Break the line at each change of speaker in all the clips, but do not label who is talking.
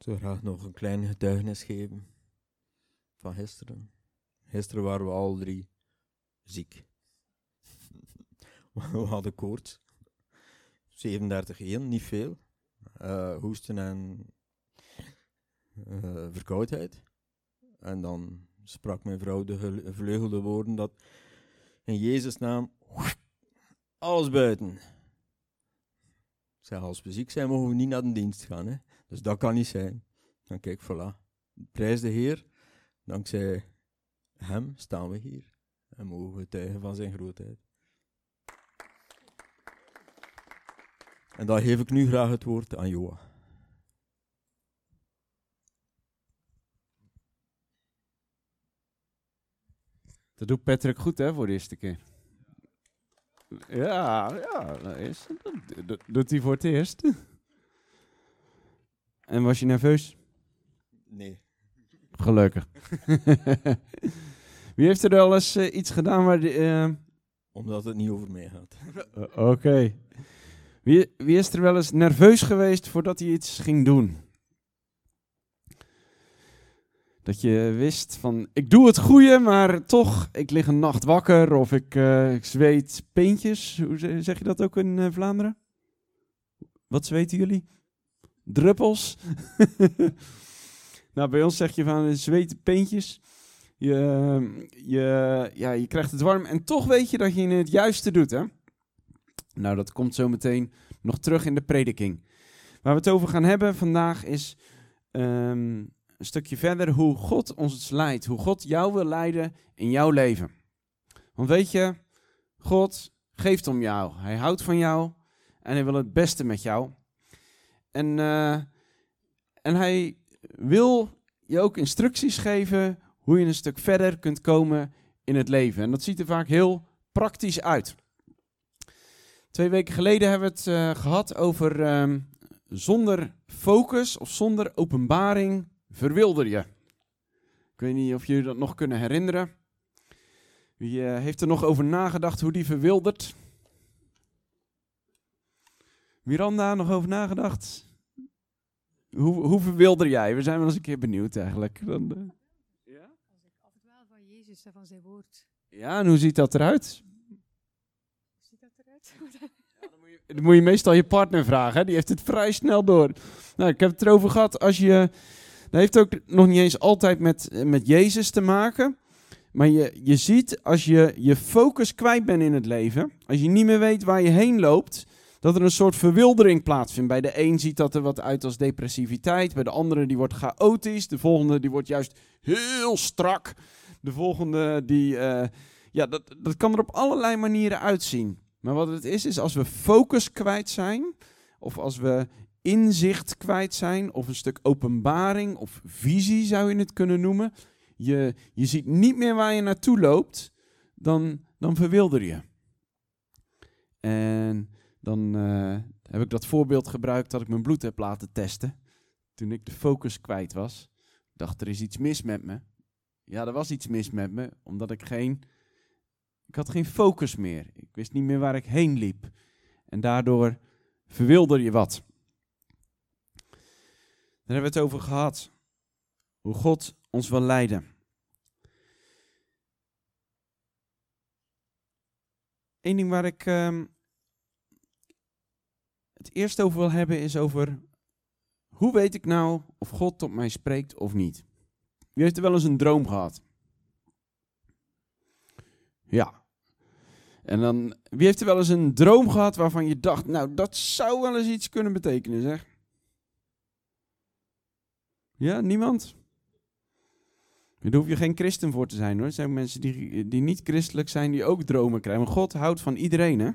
Zou graag nog een klein getuigenis geven van gisteren. Gisteren waren we al drie ziek. We hadden koorts. 37,1, niet veel. Uh, hoesten en uh, verkoudheid. En dan sprak mijn vrouw de gevleugelde woorden dat in Jezus' naam alles buiten. Als we ziek zijn, mogen we niet naar de dienst gaan. Hè? Dus dat kan niet zijn. Dan kijk, voilà. Prijs de Heer. Dankzij Hem staan we hier. En mogen we getuigen van zijn grootheid. En dan geef ik nu graag het woord aan Joa.
Dat doet Patrick goed, hè, voor de eerste keer. Ja, ja, dat, is, dat doet hij voor het eerst. En was je nerveus?
Nee.
Gelukkig. Wie heeft er wel eens uh, iets gedaan waar... Die, uh...
Omdat het niet over mij gaat.
Uh, Oké. Wie, wie is er wel eens nerveus geweest voordat hij iets ging doen? Dat je wist van, ik doe het goede, maar toch, ik lig een nacht wakker of ik, uh, ik zweet peentjes. Hoe zeg je dat ook in uh, Vlaanderen? Wat zweten jullie? Druppels? nou, bij ons zeg je van zweet peentjes. Je, je, ja, je krijgt het warm en toch weet je dat je het juiste doet, hè? Nou, dat komt zo meteen nog terug in de prediking. Waar we het over gaan hebben vandaag is um, een stukje verder hoe God ons leidt. Hoe God jou wil leiden in jouw leven. Want weet je, God geeft om jou. Hij houdt van jou en hij wil het beste met jou. En, uh, en hij wil je ook instructies geven hoe je een stuk verder kunt komen in het leven. En dat ziet er vaak heel praktisch uit. Twee weken geleden hebben we het uh, gehad over um, zonder focus of zonder openbaring verwilder je. Ik weet niet of jullie dat nog kunnen herinneren. Wie uh, heeft er nog over nagedacht hoe die verwildert? Miranda, nog over nagedacht? Hoe, hoe verwilder jij? We zijn wel eens een keer benieuwd eigenlijk. Dan, uh...
Ja? Als ik afdwaal van Jezus en van zijn woord.
Ja, en hoe ziet dat eruit?
Hoe ziet dat eruit?
ja, dan, moet je, dan moet je meestal je partner vragen. Hè? Die heeft het vrij snel door. Nou, ik heb het erover gehad. Als je dat heeft ook nog niet eens altijd met, met Jezus te maken. Maar je, je ziet als je je focus kwijt bent in het leven, als je niet meer weet waar je heen loopt, dat er een soort verwildering plaatsvindt. Bij de een ziet dat er wat uit als depressiviteit, bij de andere die wordt chaotisch, de volgende die wordt juist heel strak, de volgende die, uh, ja, dat, dat kan er op allerlei manieren uitzien. Maar wat het is, is als we focus kwijt zijn, of als we inzicht kwijt zijn, of een stuk openbaring of visie zou je het kunnen noemen. Je, je ziet niet meer waar je naartoe loopt, dan, dan verwilder je. En dan uh, heb ik dat voorbeeld gebruikt dat ik mijn bloed heb laten testen. Toen ik de focus kwijt was. Dacht, er is iets mis met me. Ja, er was iets mis met me, omdat ik geen... Ik had geen focus meer. Ik wist niet meer waar ik heen liep. En daardoor verwilder je wat. Daar hebben we het over gehad. Hoe God ons wil leiden. Eén ding waar ik um, het eerst over wil hebben is over hoe weet ik nou of God tot mij spreekt of niet? Wie heeft er wel eens een droom gehad? Ja. En dan, wie heeft er wel eens een droom gehad waarvan je dacht, nou dat zou wel eens iets kunnen betekenen, zeg? Ja, niemand? Daar hoef je geen christen voor te zijn hoor. Er zijn mensen die, die niet christelijk zijn, die ook dromen krijgen. Maar God houdt van iedereen hè.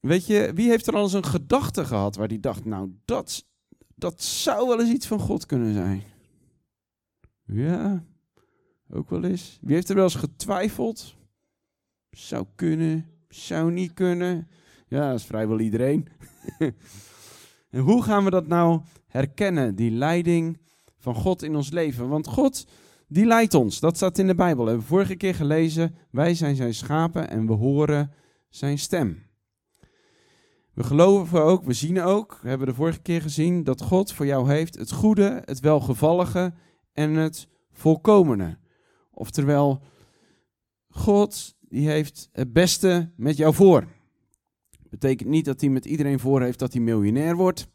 Weet je, wie heeft er al eens een gedachte gehad waar die dacht, nou dat, dat zou wel eens iets van God kunnen zijn? Ja, ook wel eens. Wie heeft er wel eens getwijfeld? Zou kunnen, zou niet kunnen. Ja, dat is vrijwel iedereen. En hoe gaan we dat nou herkennen, die leiding van God in ons leven? Want God, die leidt ons. Dat staat in de Bijbel. We hebben vorige keer gelezen, wij zijn zijn schapen en we horen zijn stem. We geloven ook, we zien ook, we hebben de vorige keer gezien, dat God voor jou heeft het goede, het welgevallige en het volkomene. Oftewel, God die heeft het beste met jou voor. Betekent niet dat hij met iedereen voor heeft dat hij miljonair wordt.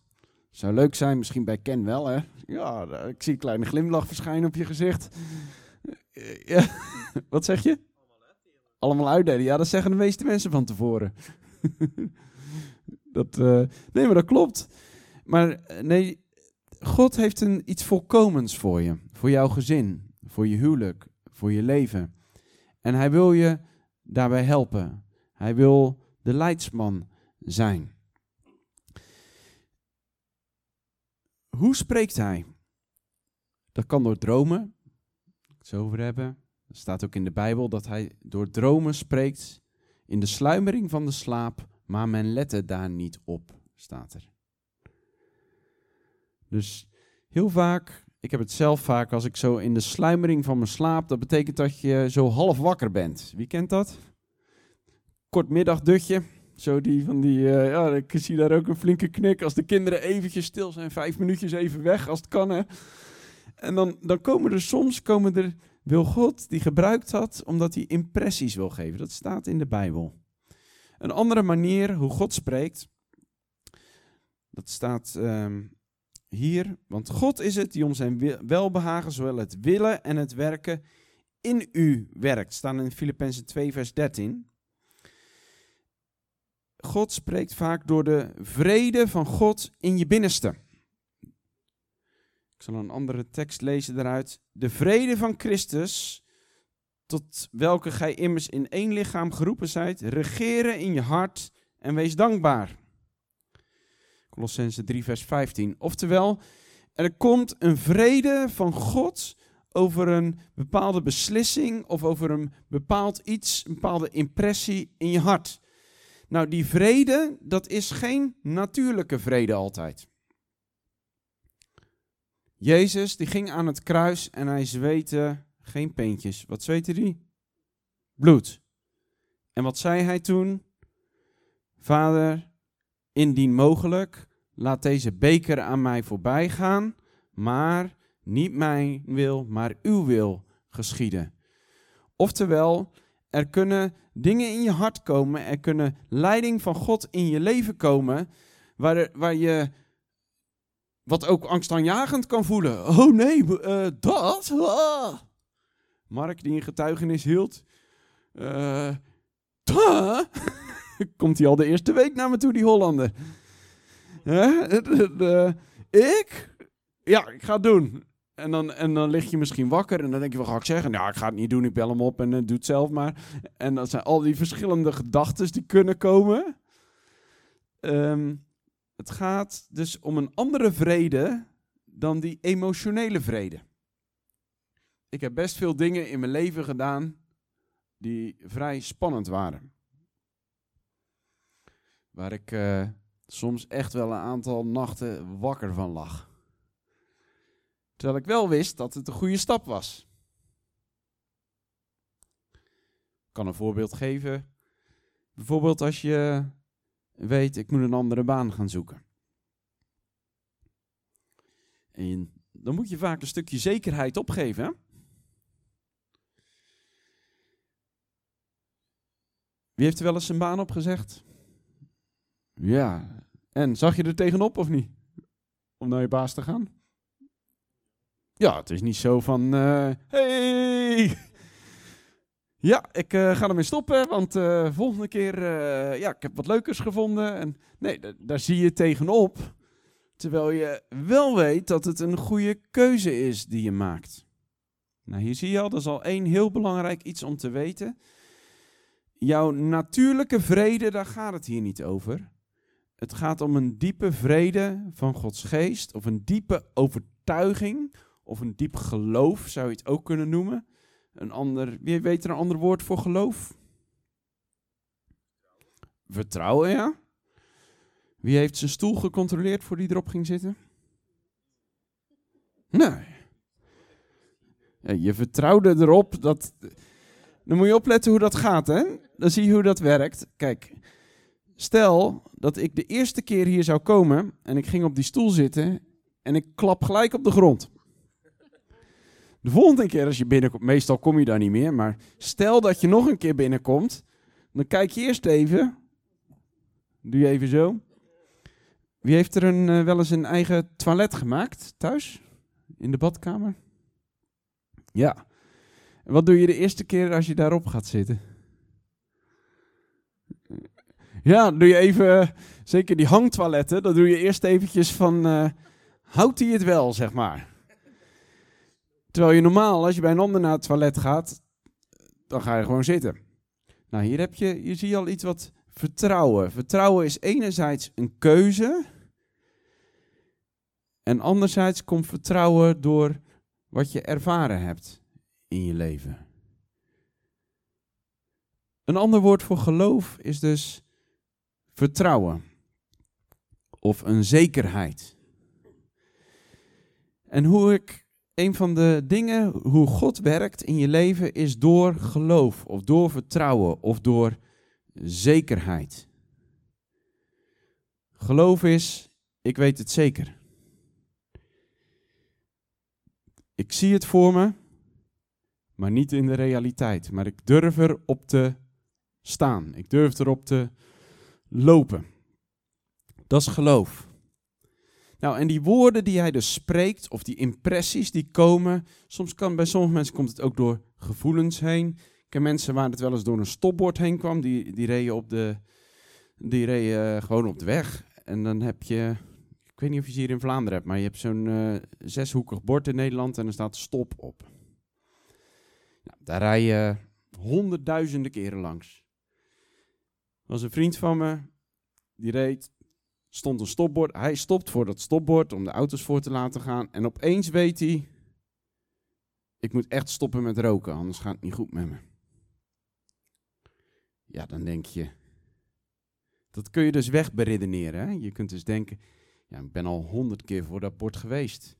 Zou leuk zijn, misschien bij Ken wel, hè? Ja, ik zie een kleine glimlach verschijnen op je gezicht. Ja, wat zeg je? Allemaal uitdelen. Ja, dat zeggen de meeste mensen van tevoren. dat, uh, nee, maar dat klopt. Maar eh, nee, God heeft een, iets volkomens voor je. Voor jouw gezin, voor je huwelijk, voor je leven. En hij wil je daarbij helpen. Hij wil de leidsman zijn. Hoe spreekt hij? Dat kan door dromen. Het zo over hebben. Er staat ook in de Bijbel dat hij door dromen spreekt in de sluimering van de slaap, maar men lette daar niet op, staat er. Dus heel vaak, ik heb het zelf vaak als ik zo in de sluimering van mijn slaap, dat betekent dat je zo half wakker bent. Wie kent dat? Kort middagdutje, zo die van die, uh, ja, ik zie daar ook een flinke knik. Als de kinderen eventjes stil zijn, vijf minuutjes even weg, als het kan hè. En dan, dan komen er soms, komen er, wil God die gebruikt had, omdat hij impressies wil geven. Dat staat in de Bijbel. Een andere manier hoe God spreekt, dat staat um, hier. Want God is het die om zijn welbehagen, zowel het willen en het werken, in u werkt. Staan in Filippenzen 2, vers 13. God spreekt vaak door de vrede van God in je binnenste. Ik zal een andere tekst lezen daaruit. De vrede van Christus, tot welke gij immers in één lichaam geroepen zijt, regeren in je hart en wees dankbaar. Colossense 3, vers 15. Oftewel, er komt een vrede van God over een bepaalde beslissing of over een bepaald iets, een bepaalde impressie in je hart. Nou, die vrede, dat is geen natuurlijke vrede altijd. Jezus, die ging aan het kruis en hij zweette geen peentjes. Wat zweette hij? Bloed. En wat zei hij toen? Vader, indien mogelijk, laat deze beker aan mij voorbij gaan, maar niet mijn wil, maar uw wil geschieden. Oftewel, er kunnen dingen in je hart komen, er kunnen leiding van God in je leven komen, waar, waar je wat ook angstaanjagend kan voelen. Oh nee, uh, dat? Ah. Mark die een getuigenis hield. Uh, Komt hij al de eerste week naar me toe, die Hollander. ik? Ja, ik ga het doen. En dan, en dan lig je misschien wakker en dan denk je, wat ga ik zeggen? Nou, ik ga het niet doen, ik bel hem op en uh, doe het zelf maar. En dat zijn al die verschillende gedachten die kunnen komen. Ehm, het gaat dus om een andere vrede dan die emotionele vrede. Ik heb best veel dingen in mijn leven gedaan die vrij spannend waren. Waar ik uh, soms echt wel een aantal nachten wakker van lag. Terwijl ik wel wist dat het een goede stap was. Ik kan een voorbeeld geven. Bijvoorbeeld als je weet, ik moet een andere baan gaan zoeken. En dan moet je vaak een stukje zekerheid opgeven. Wie heeft er wel eens zijn baan opgezegd? Ja. En zag je er tegenop of niet? Om naar je baas te gaan? Ja, het is niet zo van, uh, hey, ja, ik uh, ga ermee stoppen, want uh, volgende keer, ja, ik heb wat leukers gevonden. En nee, daar zie je tegenop, terwijl je wel weet dat het een goede keuze is die je maakt. Nou, hier zie je al, dat is al één heel belangrijk iets om te weten. Jouw natuurlijke vrede, daar gaat het hier niet over. Het gaat om een diepe vrede van Gods geest, of een diepe overtuiging of een diep geloof zou je het ook kunnen noemen. Een ander, wie weet er een ander woord voor geloof? Vertrouwen, ja. Wie heeft zijn stoel gecontroleerd voor die erop ging zitten? Nee. Je vertrouwde erop dat. Dan moet je opletten hoe dat gaat, hè? Dan zie je hoe dat werkt. Kijk, Stel dat ik de eerste keer hier zou komen en ik ging op die stoel zitten en ik klap gelijk op de grond. De volgende keer als je binnenkomt, meestal kom je daar niet meer, maar stel dat je nog een keer binnenkomt, dan kijk je eerst even. Doe je even zo. Wie heeft er een, eh, wel eens een eigen toilet gemaakt thuis? In de badkamer? Ja. Wat doe je de eerste keer als je daarop gaat zitten? Ja, doe je even, eh, zeker die hangtoiletten, dan doe je eerst eventjes van, eh, houdt hij het wel, zeg maar. Terwijl je normaal, als je bij een ander naar het toilet gaat, dan ga je gewoon zitten. Nou, hier heb je, je al iets wat vertrouwen. Vertrouwen is enerzijds een keuze. En anderzijds komt vertrouwen door wat je ervaren hebt in je leven. Een ander woord voor geloof is dus vertrouwen of een zekerheid. En hoe ik een van de dingen hoe God werkt in je leven is door geloof of door vertrouwen of door zekerheid. Geloof is, ik weet het zeker. Ik zie het voor me, maar niet in de realiteit. Maar ik durf erop te staan. Ik durf erop te lopen. Dat is geloof. Nou, en die woorden die hij dus spreekt, of die impressies die komen, soms kan bij sommige mensen komt het ook door gevoelens heen. Ik ken mensen waar het wel eens door een stopbord heen kwam, die, die reden op de, die reden gewoon op de weg. En dan heb je, ik weet niet of je ze hier in Vlaanderen hebt, maar je hebt zo'n uh, zeshoekig bord in Nederland en er staat stop op. Nou, daar rij je honderdduizenden keren langs. Er was een vriend van me, die reed stond een stopbord. Hij stopt voor dat stopbord om de auto's voor te laten gaan. En opeens weet hij, ik moet echt stoppen met roken, anders gaat het niet goed met me. Ja, dan denk je, dat kun je dus wegberedeneren. Hè? Je kunt dus denken, ja, ik ben al honderd keer voor dat bord geweest.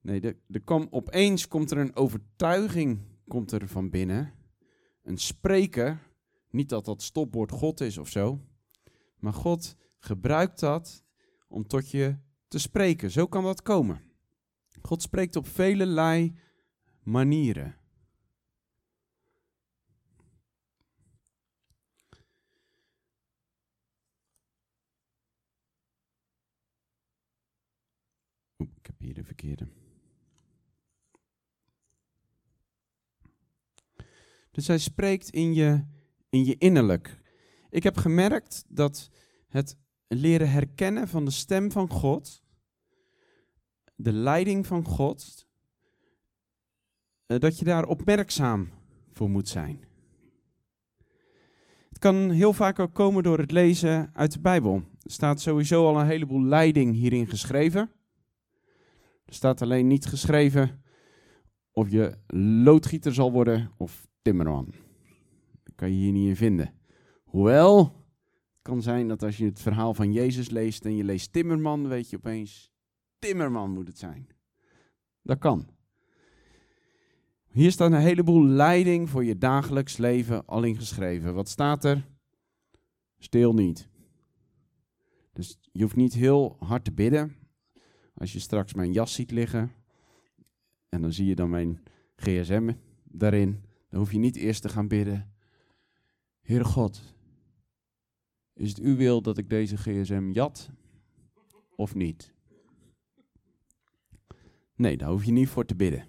Nee, er, er kwam, opeens komt er een overtuiging komt er van binnen. Een spreken, niet dat dat stopbord God is of zo, maar God gebruikt dat om tot je te spreken. Zo kan dat komen. God spreekt op vele manieren. Ik heb hier de verkeerde. Dus hij spreekt in je, in je innerlijk. Ik heb gemerkt dat het leren herkennen van de stem van God, de leiding van God, eh, dat je daar opmerkzaam voor moet zijn. Het kan heel vaak ook komen door het lezen uit de Bijbel. Er staat sowieso al een heleboel leiding hierin geschreven. Er staat alleen niet geschreven of je loodgieter zal worden of timmerman. Dat kan je hier niet in vinden. Hoewel, kan zijn dat als je het verhaal van Jezus leest en je leest Timmerman, weet je opeens, Timmerman moet het zijn. Dat kan. Hier staat een heleboel leiding voor je dagelijks leven al ingeschreven. Wat staat er? Stil niet. Dus je hoeft niet heel hard te bidden. Als je straks mijn jas ziet liggen en dan zie je dan mijn gsm daarin, dan hoef je niet eerst te gaan bidden. Heer God, is het uw wil dat ik deze gsm jat of niet? Nee, daar hoef je niet voor te bidden.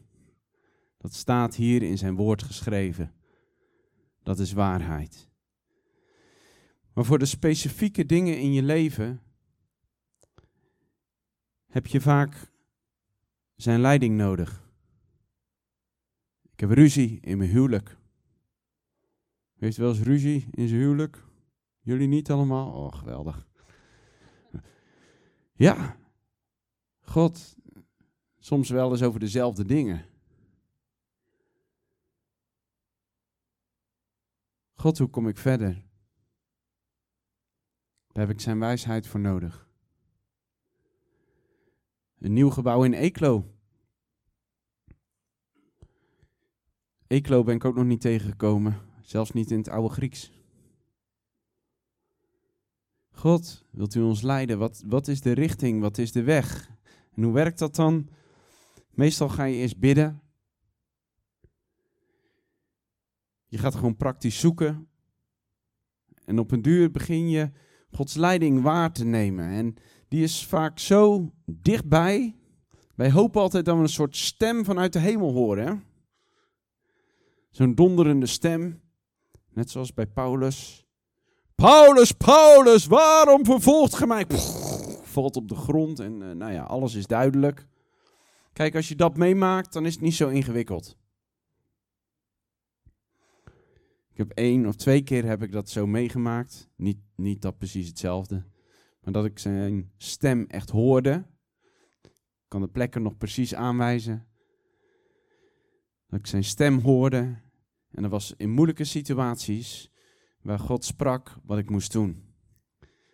Dat staat hier in zijn woord geschreven. Dat is waarheid. Maar voor de specifieke dingen in je leven heb je vaak zijn leiding nodig. Ik heb ruzie in mijn huwelijk. Heeft wel eens ruzie in zijn huwelijk? Jullie niet allemaal? Oh, geweldig. Ja, God, soms wel eens over dezelfde dingen. God, hoe kom ik verder? Daar heb ik zijn wijsheid voor nodig. Een nieuw gebouw in Eeklo. Eeklo ben ik ook nog niet tegengekomen, zelfs niet in het oude Grieks. God, wilt u ons leiden? Wat, wat is de richting? Wat is de weg? En hoe werkt dat dan? Meestal ga je eerst bidden. Je gaat gewoon praktisch zoeken. En op een duur begin je Gods leiding waar te nemen. En die is vaak zo dichtbij. Wij hopen altijd dat we een soort stem vanuit de hemel horen. Zo'n donderende stem. Net zoals bij Paulus. Paulus, Paulus, waarom vervolgt ge mij? valt op de grond en uh, nou ja, alles is duidelijk. Kijk, als je dat meemaakt, dan is het niet zo ingewikkeld. Ik heb één of twee keer heb ik dat zo meegemaakt. Niet, niet dat precies hetzelfde. Maar dat ik zijn stem echt hoorde. Ik kan de plekken nog precies aanwijzen. Dat ik zijn stem hoorde. En dat was in moeilijke situaties waar God sprak wat ik moest doen.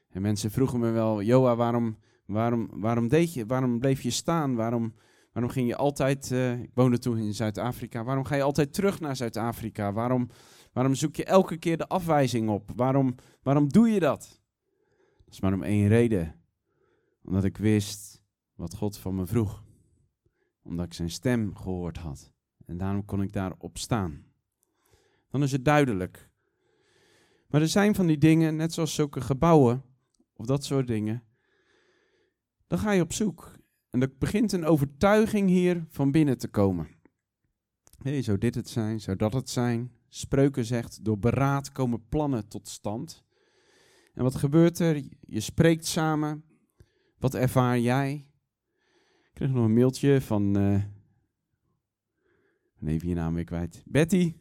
En mensen vroegen me wel, Joa, waarom, waarom, waarom, deed je, waarom bleef je staan? Waarom, waarom ging je altijd, uh, ik woonde toen in Zuid-Afrika, waarom ga je altijd terug naar Zuid-Afrika? Waarom, waarom zoek je elke keer de afwijzing op? Waarom, waarom doe je dat? Dat is maar om één reden. Omdat ik wist wat God van me vroeg. Omdat ik zijn stem gehoord had. En daarom kon ik daarop staan. Dan is het duidelijk. Maar er zijn van die dingen, net zoals zulke gebouwen, of dat soort dingen. Dan ga je op zoek. En er begint een overtuiging hier van binnen te komen. Hey, zou dit het zijn? Zou dat het zijn? Spreuken zegt, door beraad komen plannen tot stand. En wat gebeurt er? Je spreekt samen. Wat ervaar jij? Ik kreeg nog een mailtje van. Uh, even je naam weer kwijt. Betty.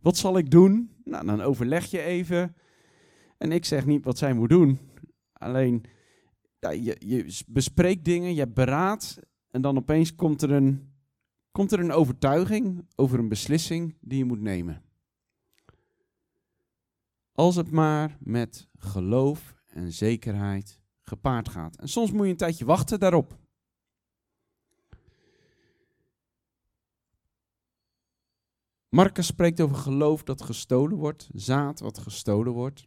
Wat zal ik doen? Nou, dan overleg je even. En ik zeg niet wat zij moet doen. Alleen, ja, je, bespreekt dingen, je beraad. En dan opeens komt er, een, komt er een overtuiging over een beslissing die je moet nemen. Als het maar met geloof en zekerheid gepaard gaat. En soms moet je een tijdje wachten daarop. Marcus spreekt over geloof dat gestolen wordt, zaad wat gestolen wordt.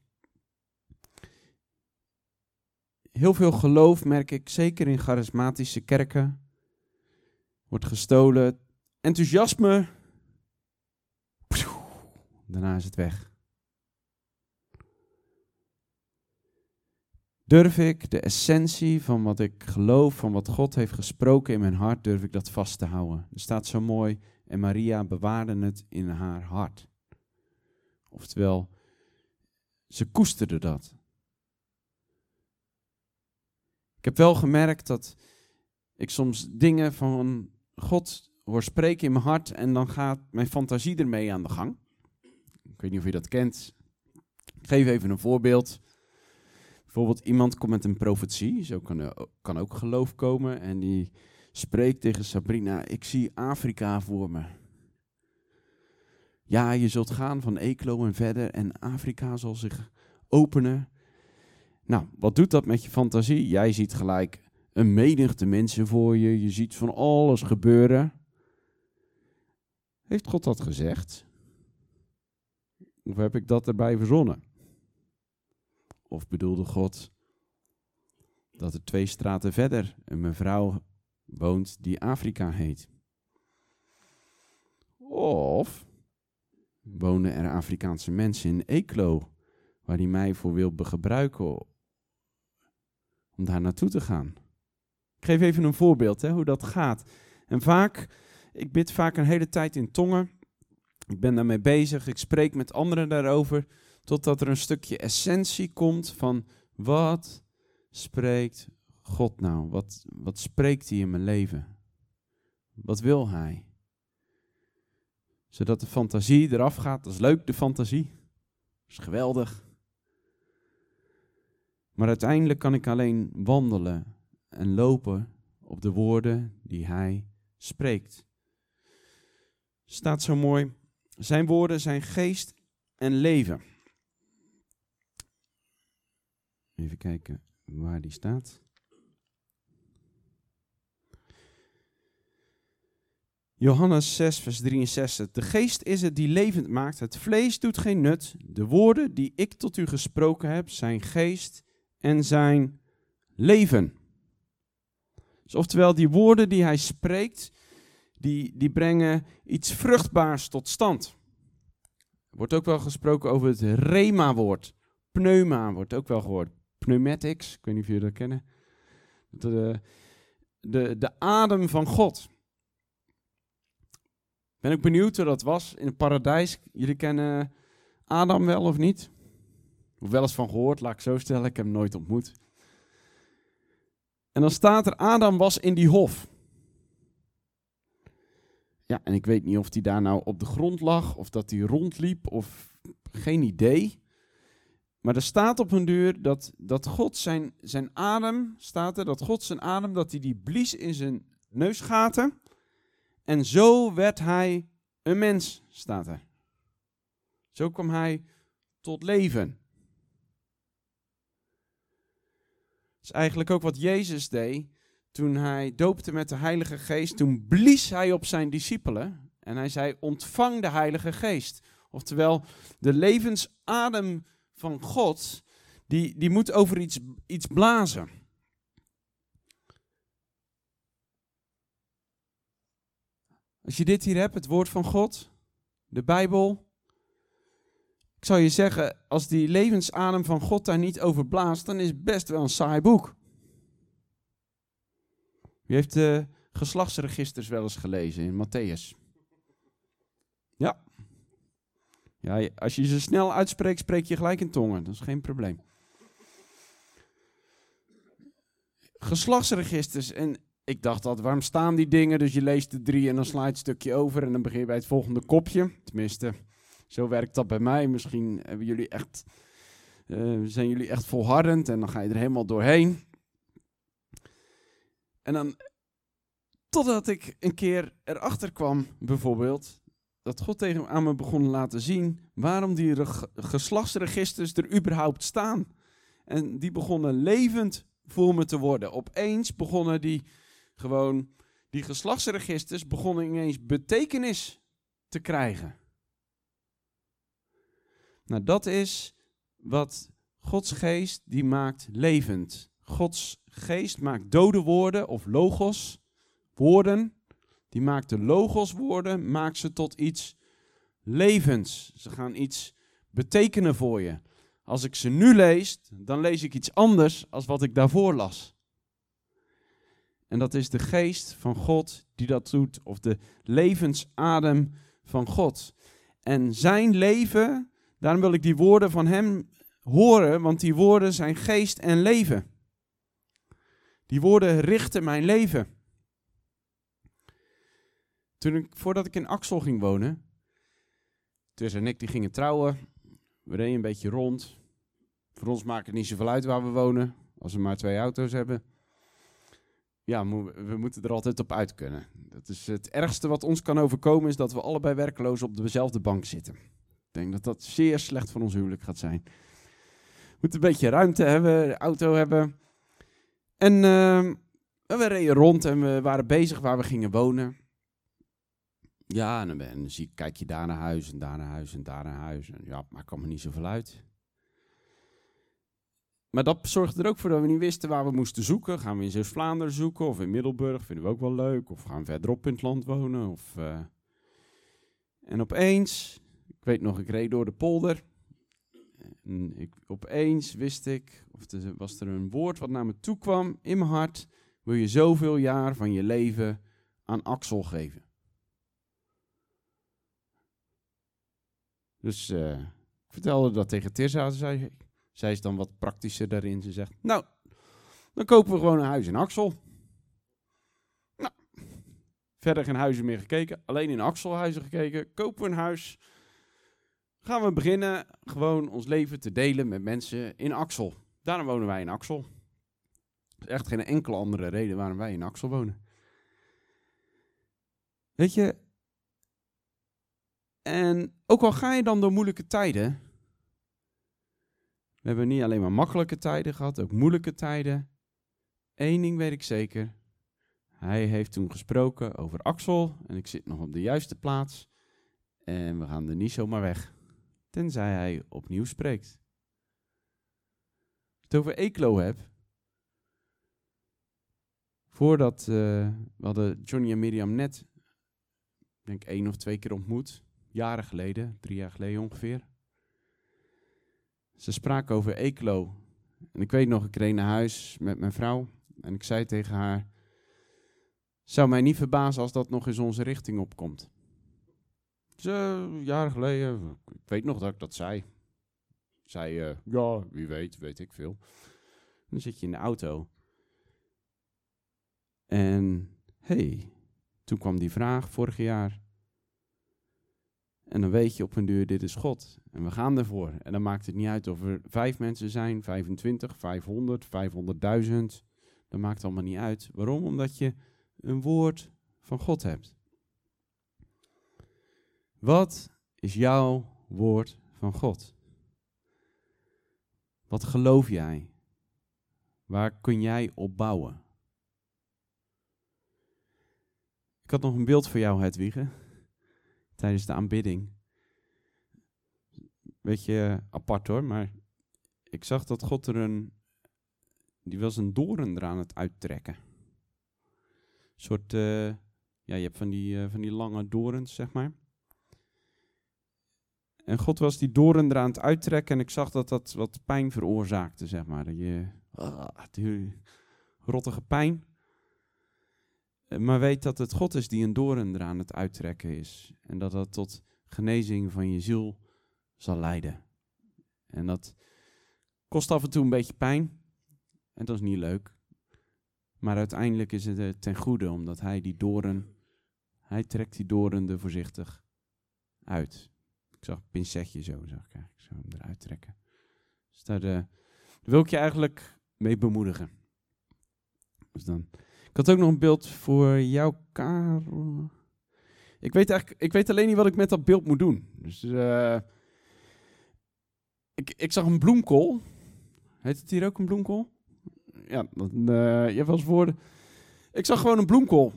Heel veel geloof merk ik, zeker in charismatische kerken, wordt gestolen. Enthousiasme, daarna is het weg. Durf ik de essentie van wat ik geloof, van wat God heeft gesproken in mijn hart, durf ik dat vast te houden? Er staat zo mooi, en Maria bewaarde het in haar hart. Oftewel, ze koesterde dat. Ik heb wel gemerkt dat ik soms dingen van God hoor spreken in mijn hart en dan gaat mijn fantasie ermee aan de gang. Ik weet niet of je dat kent. Ik geef even een voorbeeld. Bijvoorbeeld iemand komt met een profetie, zo kan, kan ook geloof komen en die Spreek tegen Sabrina, ik zie Afrika voor me. Ja, je zult gaan van Eeklo en verder en Afrika zal zich openen. Nou, wat doet dat met je fantasie? Jij ziet gelijk een menigte mensen voor je, je ziet van alles gebeuren. Heeft God dat gezegd? Of heb ik dat erbij verzonnen? Of bedoelde God dat er twee straten verder een mevrouw woont die Afrika heet. Of wonen er Afrikaanse mensen in Eeklo, waar hij mij voor wil gebruiken om daar naartoe te gaan. Ik geef even een voorbeeld hè, hoe dat gaat. En vaak, ik bid vaak een hele tijd in tongen. Ik ben daarmee bezig, ik spreek met anderen daarover, totdat er een stukje essentie komt van wat spreekt God nou? Wat, wat spreekt hij in mijn leven? Wat wil hij? Zodat de fantasie eraf gaat. Dat is leuk, de fantasie. Dat is geweldig. Maar uiteindelijk kan ik alleen wandelen en lopen op de woorden die hij spreekt. Staat zo mooi. Zijn woorden zijn geest en leven. Even kijken waar die staat. Johannes 6, vers 63. De geest is het die levend maakt, het vlees doet geen nut. De woorden die ik tot u gesproken heb, zijn geest en zijn leven. Dus oftewel, die woorden die hij spreekt, die, die brengen iets vruchtbaars tot stand. Er wordt ook wel gesproken over het rema-woord. Pneuma wordt ook wel gehoord. Pneumatics, ik weet niet of jullie dat kennen. De, de, de adem van God. Ben ik benieuwd hoe dat was in het paradijs. Jullie kennen Adam wel of niet? Of wel eens van gehoord, laat ik zo stellen. Ik heb hem nooit ontmoet. En dan staat er, Adam was in die hof. Ja, en ik weet niet of hij daar nou op de grond lag, of dat hij rondliep, of geen idee. Maar er staat op een duur dat, dat God zijn, zijn adem, staat er, dat God zijn adem, dat hij die blies in zijn neusgaten. En zo werd hij een mens, staat er. Zo kwam hij tot leven. Dat is eigenlijk ook wat Jezus deed toen hij doopte met de Heilige Geest. Toen blies hij op zijn discipelen en hij zei: Ontvang de Heilige Geest. Oftewel, de levensadem van God, die, die moet over iets, iets blazen. Als je dit hier hebt, het woord van God, de Bijbel. Ik zou je zeggen, als die levensadem van God daar niet over blaast, dan is het best wel een saai boek. Wie heeft de geslachtsregisters wel eens gelezen in Matthäus? Ja. ja. Als je ze snel uitspreekt, spreek je gelijk in tongen. Dat is geen probleem. Geslachtsregisters. En ik dacht dat, waarom staan die dingen? Dus je leest de drie en dan sla je het stukje over en dan begin je bij het volgende kopje. Tenminste, zo werkt dat bij mij. Misschien hebben jullie echt, uh, zijn jullie echt volhardend en dan ga je er helemaal doorheen. En dan, totdat ik een keer erachter kwam, bijvoorbeeld, dat God tegen aan me begon laten zien waarom die geslachtsregisters er überhaupt staan. En die begonnen levend voor me te worden. Opeens begonnen die gewoon, die geslachtsregisters begonnen ineens betekenis te krijgen. Nou, dat is wat Gods geest die maakt levend. Gods geest maakt dode woorden of logos, woorden. Die maakt de logos woorden, maakt ze tot iets levends. Ze gaan iets betekenen voor je. Als ik ze nu lees, dan lees ik iets anders als wat ik daarvoor las. En dat is de geest van God die dat doet, of de levensadem van God. En zijn leven, daarom wil ik die woorden van hem horen, want die woorden zijn geest en leven. Die woorden richten mijn leven. Toen ik, voordat ik in Axel ging wonen, Tess en ik die gingen trouwen, we reden een beetje rond. Voor ons maakt het niet zoveel uit waar we wonen, als we maar twee auto's hebben. Ja, we moeten er altijd op uit kunnen. Dat is het ergste wat ons kan overkomen, is dat we allebei werkloos op dezelfde bank zitten. Ik denk dat dat zeer slecht voor ons huwelijk gaat zijn. We moeten een beetje ruimte hebben, auto hebben. En uh, we reden rond en we waren bezig waar we gingen wonen. Ja, en dan, zie, kijk je daar naar huis en daar naar huis en daar naar huis. En ja, maar kwam er niet zoveel uit. Maar dat zorgde er ook voor dat we niet wisten waar we moesten zoeken. Gaan we in Zeeuws-Vlaanderen zoeken of in Middelburg? Vinden we ook wel leuk. Of gaan we verderop in het land wonen? Of, uh... En opeens, ik weet nog, ik reed door de polder. En ik, opeens wist ik, of er, was er een woord wat naar me toe kwam in mijn hart. Wil je zoveel jaar van je leven aan Axel geven? Dus uh, ik vertelde dat tegen Tirza. Zei, zij is dan wat praktischer daarin. Ze zegt, nou, dan kopen we gewoon een huis in Axel. Nou, verder geen huizen meer gekeken. Alleen in Axel huizen gekeken. Kopen we een huis gaan we beginnen gewoon ons leven te delen met mensen in Axel. Daarom wonen wij in Axel. Er is echt geen enkele andere reden waarom wij in Axel wonen. Weet je, en ook al ga je dan door moeilijke tijden. We hebben niet alleen maar makkelijke tijden gehad, ook moeilijke tijden. Eén ding weet ik zeker. hij heeft toen gesproken over Axel en ik zit nog op de juiste plaats. En we gaan er niet zomaar weg, tenzij hij opnieuw spreekt. Als ik het over Eeklo heb. Voordat eh, we hadden Johnny en Miriam net, denk één of twee keer ontmoet. Jaren geleden, drie jaar geleden ongeveer. Ze spraken over Eeklo. En ik weet nog, ik reed naar huis met mijn vrouw. En ik zei tegen haar, zou mij niet verbazen als dat nog eens onze richting opkomt. Ze, jaren geleden, ik weet nog dat ik dat zei. Zei, eh, ja, wie weet, weet ik veel. Dan zit je in de auto. En, hey, toen kwam die vraag vorig jaar. En dan weet je op een duur, dit is God. En we gaan ervoor. En dan maakt het niet uit of er vijf mensen zijn, 25, 500, 500.000. Dat maakt allemaal niet uit. Waarom? Omdat je een woord van God hebt. Wat is jouw woord van God? Wat geloof jij? Waar kun jij op bouwen? Ik had nog een beeld voor jou, Hedwige, tijdens de aanbidding. Beetje apart hoor, maar ik zag dat God er een, die was een doren eraan het uittrekken. Een soort, uh, ja, je hebt van die, uh, van die lange dorens, zeg maar. En God was die doren eraan het uittrekken en ik zag dat dat wat pijn veroorzaakte, zeg maar. Dat je, uh, rottige pijn. Maar weet dat het God is die een doren eraan het uittrekken is. En dat dat tot genezing van je ziel zal leiden. En dat kost af en toe een beetje pijn. En dat is niet leuk. Maar uiteindelijk is het ten goede, omdat hij die doren, hij trekt die doren er voorzichtig uit. Ik zag een pincetje zo, zag ik eigenlijk, zo hem eruit trekken. Dus uh, daar wil ik je eigenlijk mee bemoedigen. Dus dan. Ik had ook nog een beeld voor jou, Karel. Ik weet, eigenlijk, ik weet alleen niet wat ik met dat beeld moet doen. Dus uh, ik, ik zag een bloemkool. Heet het hier ook een bloemkool? Ja, uh, je hebt wel eens woorden. Ik zag gewoon een bloemkool.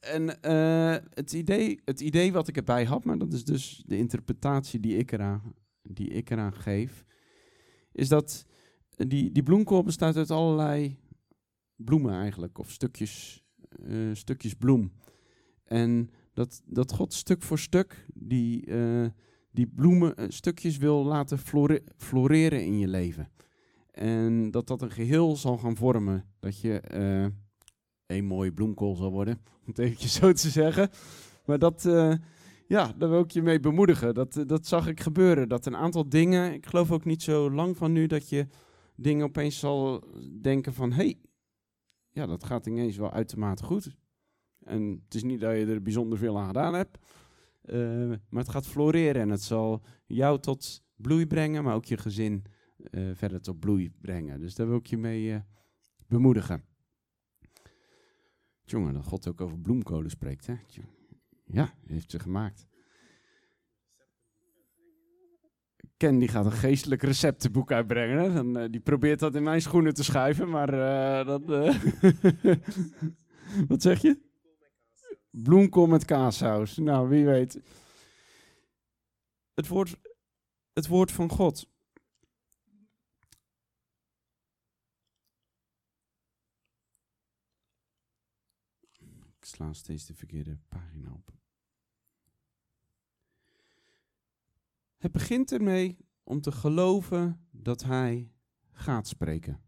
En uh, het, idee, het idee wat ik erbij had, maar dat is dus de interpretatie die ik eraan, die ik eraan geef, is dat die, die bloemkool bestaat uit allerlei bloemen eigenlijk, of stukjes, uh, stukjes bloem. En dat, dat God stuk voor stuk die, uh, die bloemen stukjes wil laten flore floreren in je leven. En dat dat een geheel zal gaan vormen. Dat je uh, een mooie bloemkool zal worden, om het eventjes zo te zeggen. Maar dat, ja, daar wil ik je mee bemoedigen. Dat, dat zag ik gebeuren. Dat een aantal dingen, ik geloof ook niet zo lang van nu, dat je dingen opeens zal denken van... Hey, ja, dat gaat ineens wel uitermate goed. En het is niet dat je er bijzonder veel aan gedaan hebt. Uh, maar het gaat floreren en het zal jou tot bloei brengen, maar ook je gezin uh, verder tot bloei brengen. Dus daar wil ik je mee uh, bemoedigen. Jongen, dat God ook over bloemkolen spreekt, hè? Ja, heeft ze gemaakt. Ken die gaat een geestelijk receptenboek uitbrengen. Dan, uh, die probeert dat in mijn schoenen te schuiven, maar dat. Wat zeg je? Bloemkool met kaassaus. Nou, wie weet. Het woord, het woord van God. Ik sla steeds de verkeerde pagina op. Het begint ermee om te geloven dat hij gaat spreken.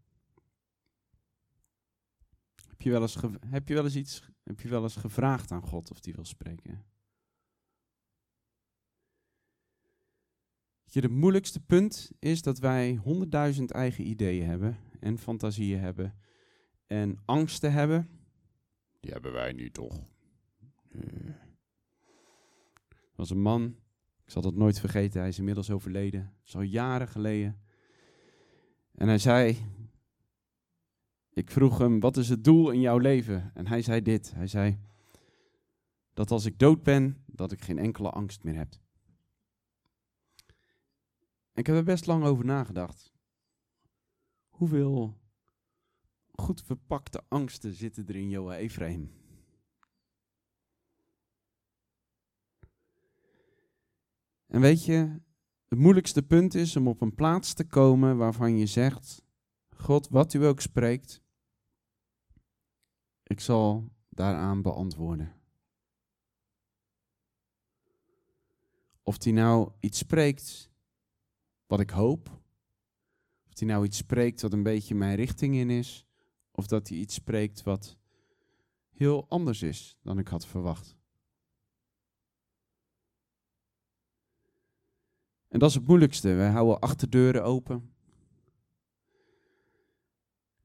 Heb je wel eens, heb je wel eens iets, heb je wel eens gevraagd aan God of hij wil spreken? Je, het moeilijkste punt is dat wij honderdduizend eigen ideeën hebben en fantasieën hebben en angsten hebben. Die hebben wij niet, toch? Uh. Er was een man, zal dat nooit vergeten, hij is inmiddels overleden. Is al jaren geleden. En hij zei, ik vroeg hem, wat is het doel in jouw leven? En hij zei dit, hij zei, dat als ik dood ben, dat ik geen enkele angst meer heb. Ik heb er best lang over nagedacht. Hoeveel goed verpakte angsten zitten er in Joa Ephraim? En weet je, het moeilijkste punt is om op een plaats te komen waarvan je zegt: God, wat u ook spreekt, ik zal daaraan beantwoorden. Of hij nou iets spreekt wat ik hoop, of hij nou iets spreekt wat een beetje mijn richting in is, of dat hij iets spreekt wat heel anders is dan ik had verwacht. En dat is het moeilijkste. Wij houden achterdeuren open.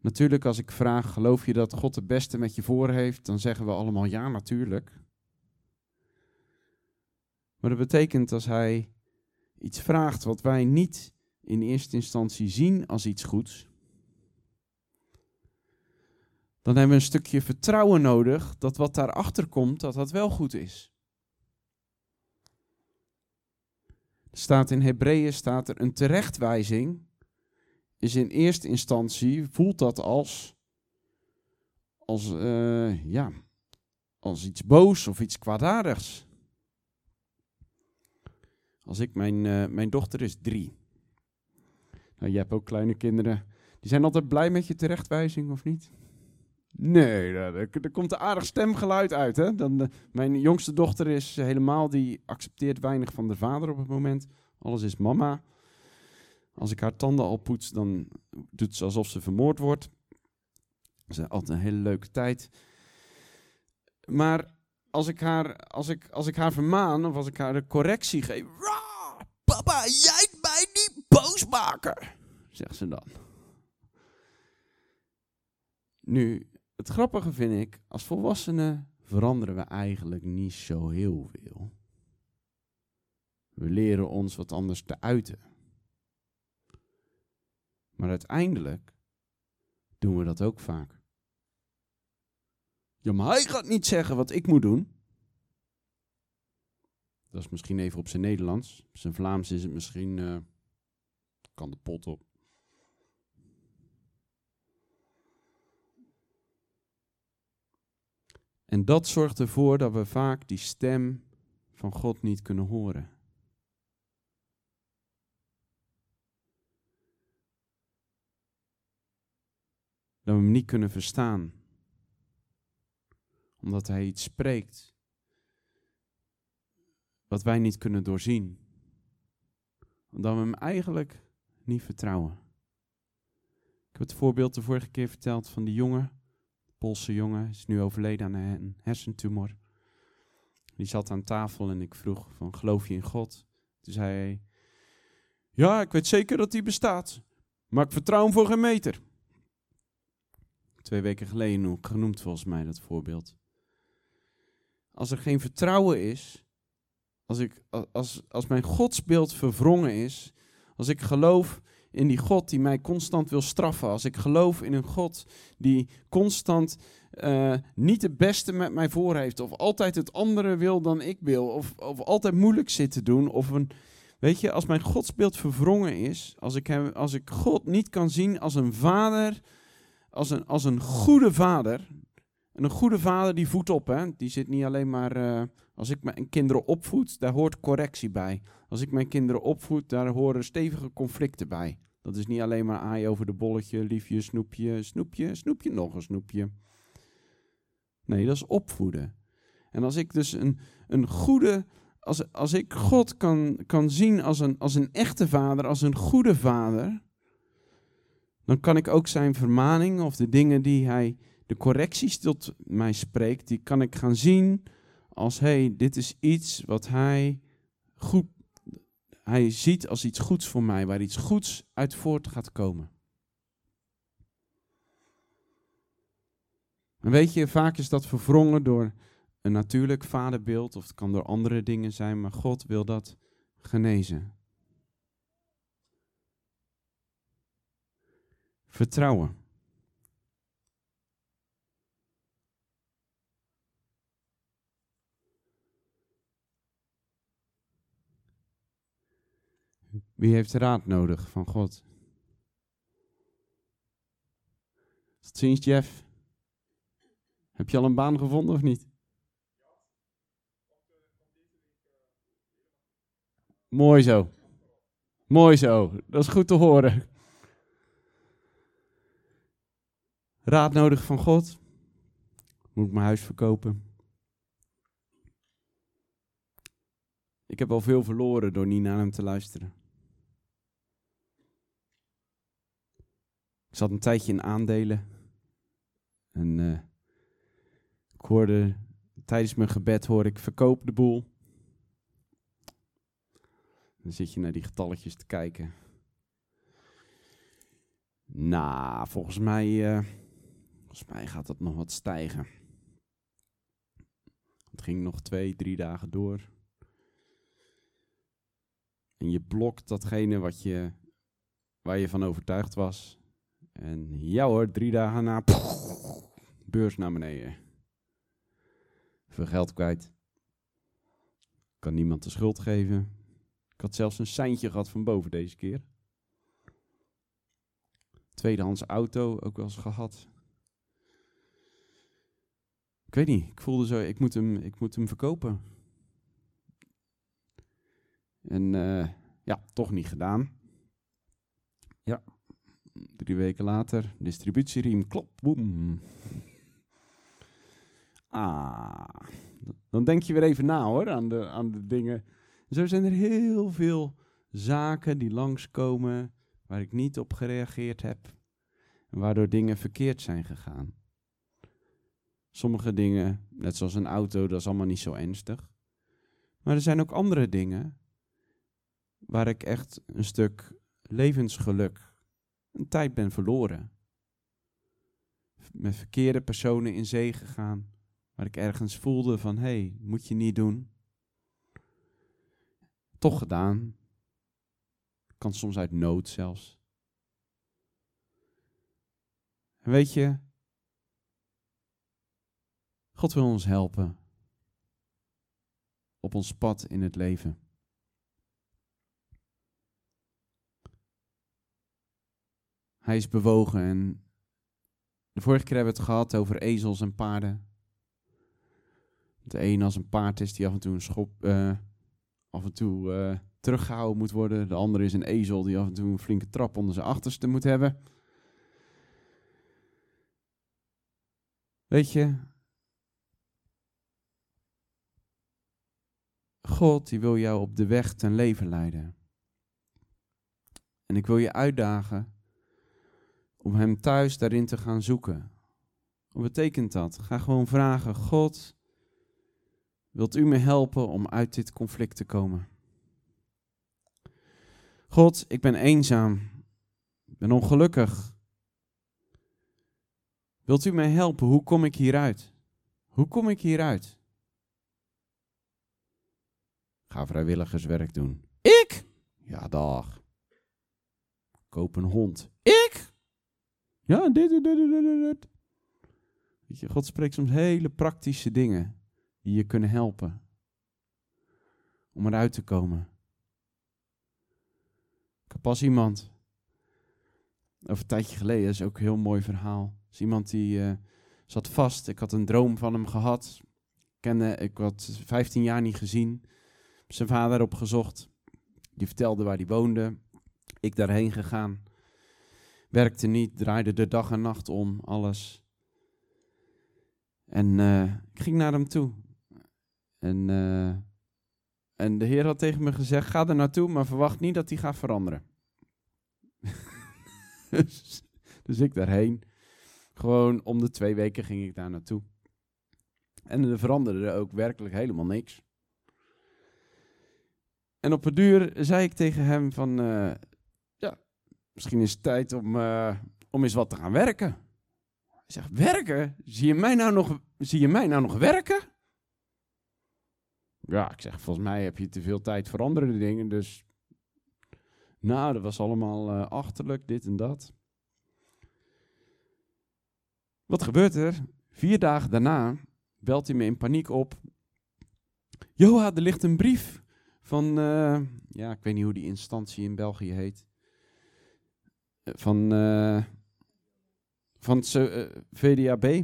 Natuurlijk, als ik vraag, geloof je dat God het beste met je voor heeft, dan zeggen we allemaal ja, natuurlijk. Maar dat betekent als Hij iets vraagt wat wij niet in eerste instantie zien als iets goeds, dan hebben we een stukje vertrouwen nodig dat wat daarachter komt, dat dat wel goed is. Er staat in Hebreeën staat er een terechtwijzing is in eerste instantie voelt dat als als uh, ja als iets boos of iets kwaadaardigs. Als ik mijn uh, mijn dochter is drie. Nou, je hebt ook kleine kinderen. Die zijn altijd blij met je terechtwijzing of niet? Nee, er, er komt een aardig stemgeluid uit. Hè? Dan, de, mijn jongste dochter is helemaal, die accepteert weinig van de vader op het moment. Alles is mama. Als ik haar tanden al poets, dan doet ze alsof ze vermoord wordt. Dat is altijd een hele leuke tijd. Maar als ik haar, als ik, als ik haar vermaan of als ik haar de correctie geef. Papa, jij mij niet boos maken, zegt ze dan. Nu, het grappige vind ik, als volwassenen veranderen we eigenlijk niet zo heel veel. We leren ons wat anders te uiten. Maar uiteindelijk doen we dat ook vaak. Ja, maar hij gaat niet zeggen wat ik moet doen. Dat is misschien even op zijn Nederlands. Op zijn Vlaams is het misschien. Uh, kan de pot op. En dat zorgt ervoor dat we vaak die stem van God niet kunnen horen. Dat we hem niet kunnen verstaan. Omdat hij iets spreekt wat wij niet kunnen doorzien. Omdat we hem eigenlijk niet vertrouwen. Ik heb het voorbeeld de vorige keer verteld van die jongen Poolse jongen, is nu overleden aan een hersentumor. Die zat aan tafel en ik vroeg van, geloof je in God? Toen zei hij, ja, ik weet zeker dat hij bestaat, maar ik vertrouw hem voor geen meter. Twee weken geleden genoemd volgens mij dat voorbeeld. Als er geen vertrouwen is, als, ik, als, als mijn godsbeeld verwrongen is, als ik geloof in die God die mij constant wil straffen, als ik geloof in een God die constant uh, niet het beste met mij voor heeft, of altijd het andere wil dan ik wil, of, of altijd moeilijk zit te doen, of een, weet je, als mijn godsbeeld verwrongen is, als ik, hem, als ik God niet kan zien als een vader, als een, als een goede vader, en een goede vader die voedt op, hè, die zit niet alleen maar, uh, als ik mijn kinderen opvoed, daar hoort correctie bij. Als ik mijn kinderen opvoed, daar horen stevige conflicten bij. Dat is niet alleen maar aai over de bolletje, liefje, snoepje, snoepje, snoepje, nog een snoepje. Nee, dat is opvoeden. En als ik dus een, een goede, als, als ik God kan, kan zien als een, als een echte vader, als een goede vader, dan kan ik ook zijn vermaning of de dingen die hij, de correcties tot mij spreekt, die kan ik gaan zien als, hey, dit is iets wat hij goed hij ziet als iets goeds voor mij, waar iets goeds uit voort gaat komen. En weet je, vaak is dat verwrongen door een natuurlijk vaderbeeld, of het kan door andere dingen zijn, maar God wil dat genezen. Vertrouwen. Wie heeft raad nodig van God? Tot ziens, Jeff. Heb je al een baan gevonden of niet? Mooi zo. Mooi zo. Dat is goed te horen. Raad nodig van God. Moet ik mijn huis verkopen? Ik heb al veel verloren door niet naar hem te luisteren. Ik zat een tijdje in aandelen. En eh, ik hoorde tijdens mijn gebed hoor ik verkoop de boel. Dan zit je naar die getalletjes te kijken. Nou, volgens mij, eh, volgens mij gaat dat nog wat stijgen. Het ging nog twee, drie dagen door. En je blokt datgene wat je, waar je van overtuigd was. En ja hoor, drie dagen na, beurs naar beneden. Veel geld kwijt. Kan niemand de schuld geven. Ik had zelfs een seintje gehad van boven deze keer. Tweedehands auto ook wel eens gehad. Ik weet niet, ik voelde zo, ik moet hem, ik moet hem verkopen. En uh, ja, toch niet gedaan. Ja, drie weken later, distributieriem, klop, boem. Ah, dan denk je weer even na hoor, aan de, aan de dingen. Zo zijn er heel veel zaken die langskomen waar ik niet op gereageerd heb. Waardoor dingen verkeerd zijn gegaan. Sommige dingen, net zoals een auto, dat is allemaal niet zo ernstig. Maar er zijn ook andere dingen waar ik echt een stuk levensgeluk, een tijd ben verloren. Met verkeerde personen in zee gegaan, waar ik ergens voelde van, hé, hey, moet je niet doen. Toch gedaan. Kan soms uit nood zelfs. En weet je, God wil ons helpen op ons pad in het leven. Hij is bewogen en de vorige keer hebben we het gehad over ezels en paarden. De een als een paard is die af en toe een schop, uh, af en toe uh, teruggehouden moet worden. De andere is een ezel die af en toe een flinke trap onder zijn achterste moet hebben. Weet je, God die wil jou op de weg ten leven leiden. En ik wil je uitdagen om Hem thuis daarin te gaan zoeken. Wat betekent dat? Ga gewoon vragen, God, wilt u me helpen om uit dit conflict te komen? God, ik ben eenzaam, ik ben ongelukkig. Wilt u mij helpen? Hoe kom ik hieruit? Hoe kom ik hieruit? Ga vrijwilligerswerk doen. Ik? Ja, dag. Koop een hond. Ik? Ja, dit, dit, dit, dit, dit. Weet je, God spreekt soms hele praktische dingen die je kunnen helpen om eruit te komen. Ik heb pas iemand, over een tijdje geleden, is ook een heel mooi verhaal. is iemand die uh, zat vast. Ik had een droom van hem gehad. Kende, ik had 15 jaar niet gezien. Zijn vader opgezocht. Die vertelde waar hij woonde. Ik daarheen gegaan. Werkte niet, draaide de dag en nacht om, alles. En uh, ik ging naar hem toe. En, uh, en de Heer had tegen me gezegd: ga er naartoe, maar verwacht niet dat hij gaat veranderen. dus, dus ik daarheen. Gewoon om de twee weken ging ik daar naartoe. En er veranderde ook werkelijk helemaal niks. En op een duur zei ik tegen hem van, ja, misschien is het tijd om, uh, om eens wat te gaan werken. Hij zegt, werken? Zie je mij nou nog, zie je mij nou nog werken? Ja, ik zeg, volgens mij heb je te veel tijd voor andere dingen, dus... Nou, dat was allemaal uh, achterlijk, dit en dat. Wat gebeurt er? Vier dagen daarna belt hij me in paniek op. Joha, er ligt een brief van, uh, ja, ik weet niet hoe die instantie in België heet. Van, uh, van uh, VDAB.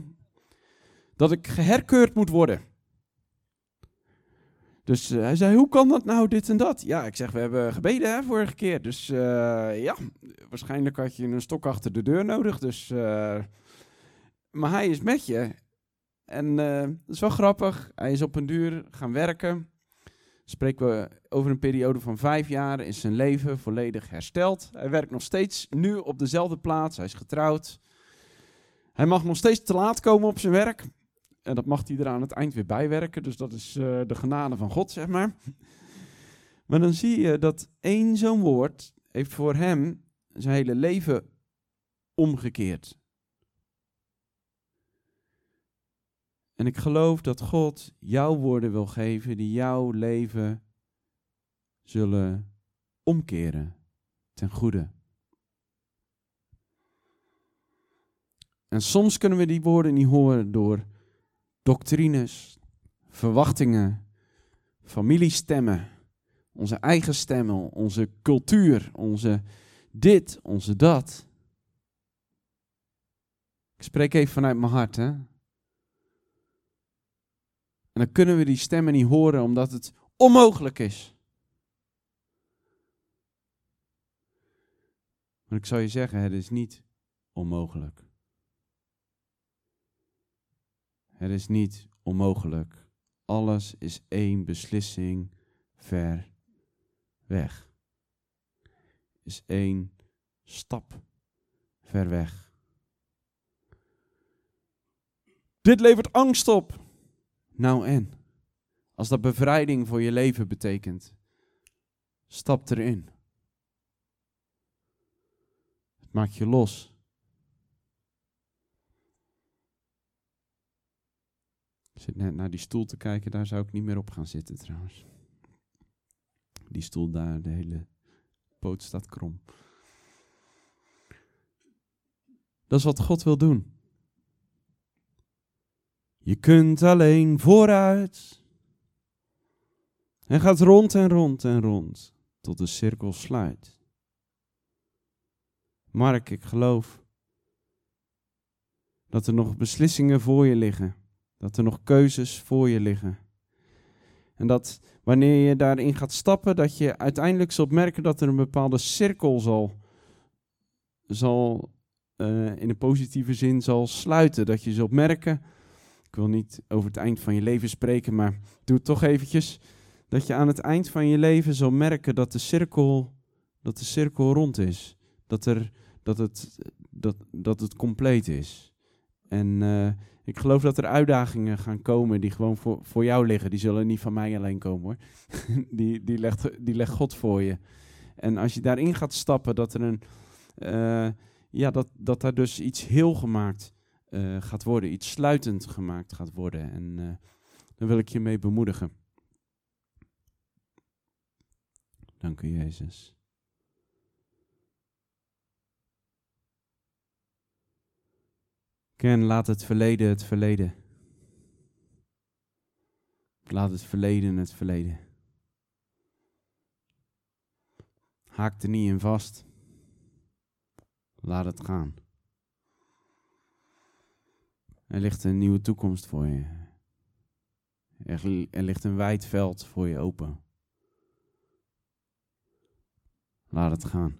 Dat ik geherkeurd moet worden. Dus eh, hij zei, hoe kan dat nou, dit en dat? Ja, ik zeg, we hebben gebeden hè, vorige keer. Dus eh, ja, waarschijnlijk had je een stok achter de deur nodig. Dus, eh, maar hij is met je. En eh, dat is wel grappig. Hij is op een duur gaan werken. Spreken we over een periode van vijf jaar. Is zijn leven volledig hersteld. Hij werkt nog steeds nu op dezelfde plaats. Hij is getrouwd. Hij mag nog steeds te laat komen op zijn werk. En dat mag hij er aan het eind weer bijwerken. Dus dat is eh, de genade van God, zeg maar. Maar dan zie je dat één zo'n woord heeft voor hem zijn hele leven omgekeerd. En ik geloof dat God jouw woorden wil geven die jouw leven zullen omkeren ten goede. En soms kunnen we die woorden niet horen door doctrines, verwachtingen, familiestemmen, onze eigen stemmen, onze cultuur, onze dit, onze dat. Ik spreek even vanuit mijn hart, hè. En dan kunnen we die stemmen niet horen omdat het onmogelijk is. Maar ik zou je zeggen, het is niet onmogelijk. Het is niet onmogelijk. Alles is één beslissing ver weg. Is één stap ver weg. Dit levert angst op. Nou en? Als dat bevrijding voor je leven betekent, stap erin. Het maakt je los. Ik zit net naar die stoel te kijken, daar zou ik niet meer op gaan zitten trouwens. Die stoel daar, de hele poot staat krom. Dat is wat God wil doen. Je kunt alleen vooruit. En gaat rond en rond en rond tot de cirkel sluit. Mark, ik geloof dat er nog beslissingen voor je liggen. Dat er nog keuzes voor je liggen. En dat wanneer je daarin gaat stappen, dat je uiteindelijk zult merken dat er een bepaalde cirkel zal, zal uh, in een positieve zin zal sluiten. Dat je zult merken, ik wil niet over het eind van je leven spreken, maar doe het toch eventjes. Dat je aan het eind van je leven zal merken dat de cirkel, dat de cirkel rond is. Dat, er, dat, het, dat, dat het compleet is. En uh, ik geloof dat er uitdagingen gaan komen die gewoon voor, voor jou liggen. Die zullen niet van mij alleen komen hoor. die, die, legt, die legt God voor je. En als je daarin gaat stappen, dat er een. Uh, ja, dat, dat daar dus iets heel gemaakt uh, gaat worden. Iets sluitend gemaakt gaat worden. En uh, daar wil ik je mee bemoedigen. Dank u, Jezus. Ken, laat het verleden het verleden. Laat het verleden het verleden. Haak er niet in vast. Laat het gaan. Er ligt een nieuwe toekomst voor je. Er, ligt een wijd veld voor je open. Laat het gaan.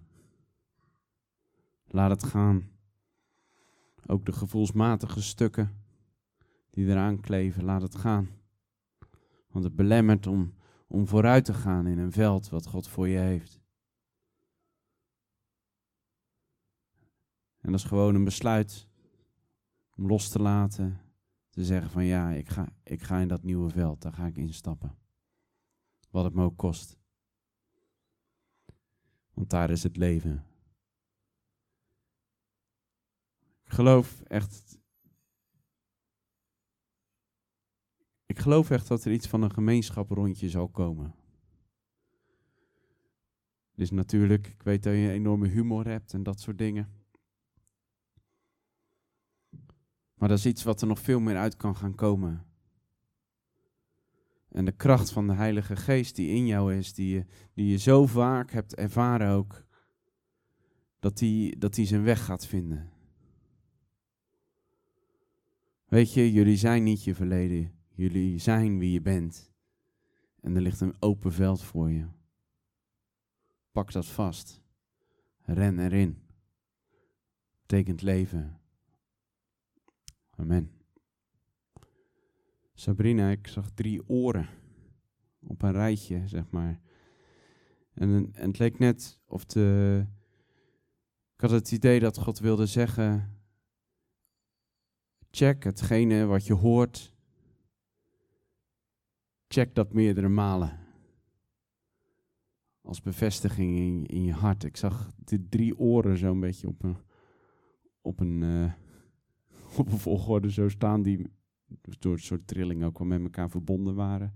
Laat het gaan. Ook de gevoelsmatige stukken die eraan kleven, laat het gaan. Want het belemmert om, om vooruit te gaan in een veld wat God voor je heeft. En dat is gewoon een besluit om los te laten, te zeggen van ja, ik ga, ik ga in dat nieuwe veld, daar ga ik instappen. Wat het me ook kost. Want daar is het leven. Ik geloof echt. Ik geloof echt dat er iets van een gemeenschap rondje zal komen. Dus natuurlijk, ik weet dat je een enorme humor hebt en dat soort dingen. Maar dat is iets wat er nog veel meer uit kan gaan komen. En de kracht van de Heilige Geest die in jou is, die je, die je zo vaak hebt ervaren ook, dat die, dat die zijn weg gaat vinden. Weet je, jullie zijn niet je verleden. Jullie zijn wie je bent. En er ligt een open veld voor je. Pak dat vast. Ren erin. Betekent leven. Amen. Sabrina, ik zag drie oren op een rijtje, zeg maar. En, en het leek net of de. Ik had het idee dat God wilde zeggen: check hetgene wat je hoort. Check dat meerdere malen. Als bevestiging in, in je hart. Ik zag de drie oren zo'n beetje op een, op een, uh, op een volgorde zo staan die door een soort trilling ook wel met elkaar verbonden waren.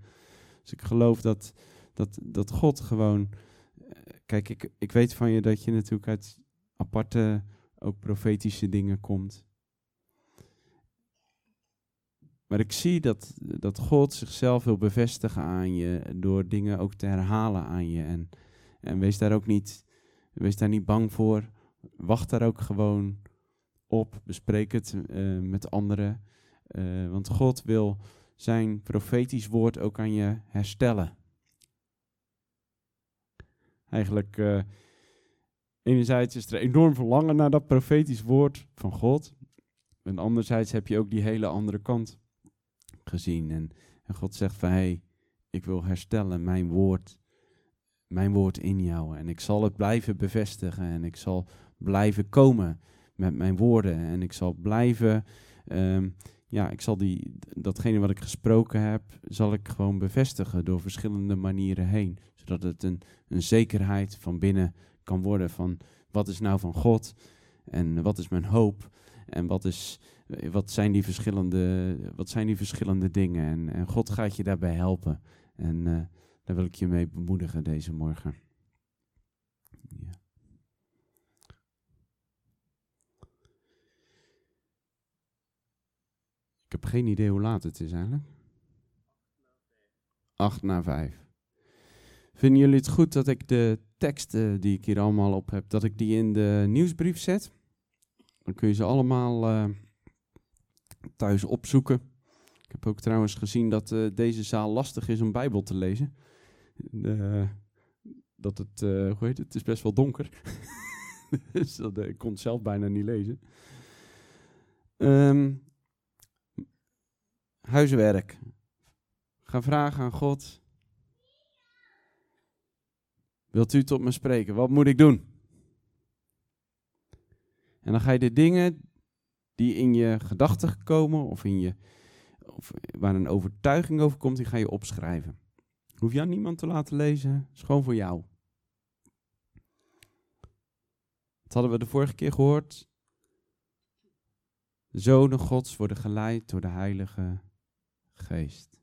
Dus ik geloof dat, dat, dat God gewoon. Kijk, ik, ik weet van je dat je natuurlijk uit aparte, ook profetische dingen komt. Maar ik zie dat, dat God zichzelf wil bevestigen aan je door dingen ook te herhalen aan je. En, en wees daar ook niet, wees daar niet bang voor. Wacht daar ook gewoon op. Bespreek het uh, met anderen. Uh, want God wil zijn profetisch woord ook aan je herstellen. Eigenlijk, uh, enerzijds is er enorm verlangen naar dat profetisch woord van God. En anderzijds heb je ook die hele andere kant gezien. En, en God zegt van, hey, ik wil herstellen mijn woord, mijn woord in jou. En ik zal het blijven bevestigen en ik zal blijven komen met mijn woorden. En ik zal blijven... Um, ja, ik zal die, datgene wat ik gesproken heb, zal ik gewoon bevestigen door verschillende manieren heen. Zodat het een, een zekerheid van binnen kan worden van wat is nou van God en wat is mijn hoop en wat, is, wat, zijn, die verschillende, wat zijn die verschillende dingen. En, en God gaat je daarbij helpen. En uh, daar wil ik je mee bemoedigen deze morgen. Ja. Ik heb geen idee hoe laat het is eigenlijk. Acht na vijf. Vinden jullie het goed dat ik de teksten die ik hier allemaal op heb, dat ik die in de nieuwsbrief zet? Dan kun je ze allemaal uh, thuis opzoeken. Ik heb ook trouwens gezien dat uh, deze zaal lastig is om Bijbel te lezen. Dat het, hoe heet het, het is best wel donker. dus dat, ik kon het zelf bijna niet lezen. Um, huiswerk. Ga vragen aan God. Wilt u tot me spreken? Wat moet ik doen? En dan ga je de dingen die in je gedachten komen of, in je, of waar een overtuiging over komt, die ga je opschrijven. Hoef je aan niemand te laten lezen, is gewoon voor jou. Dat hadden we de vorige keer gehoord. Zonen gods worden geleid door de heilige geest.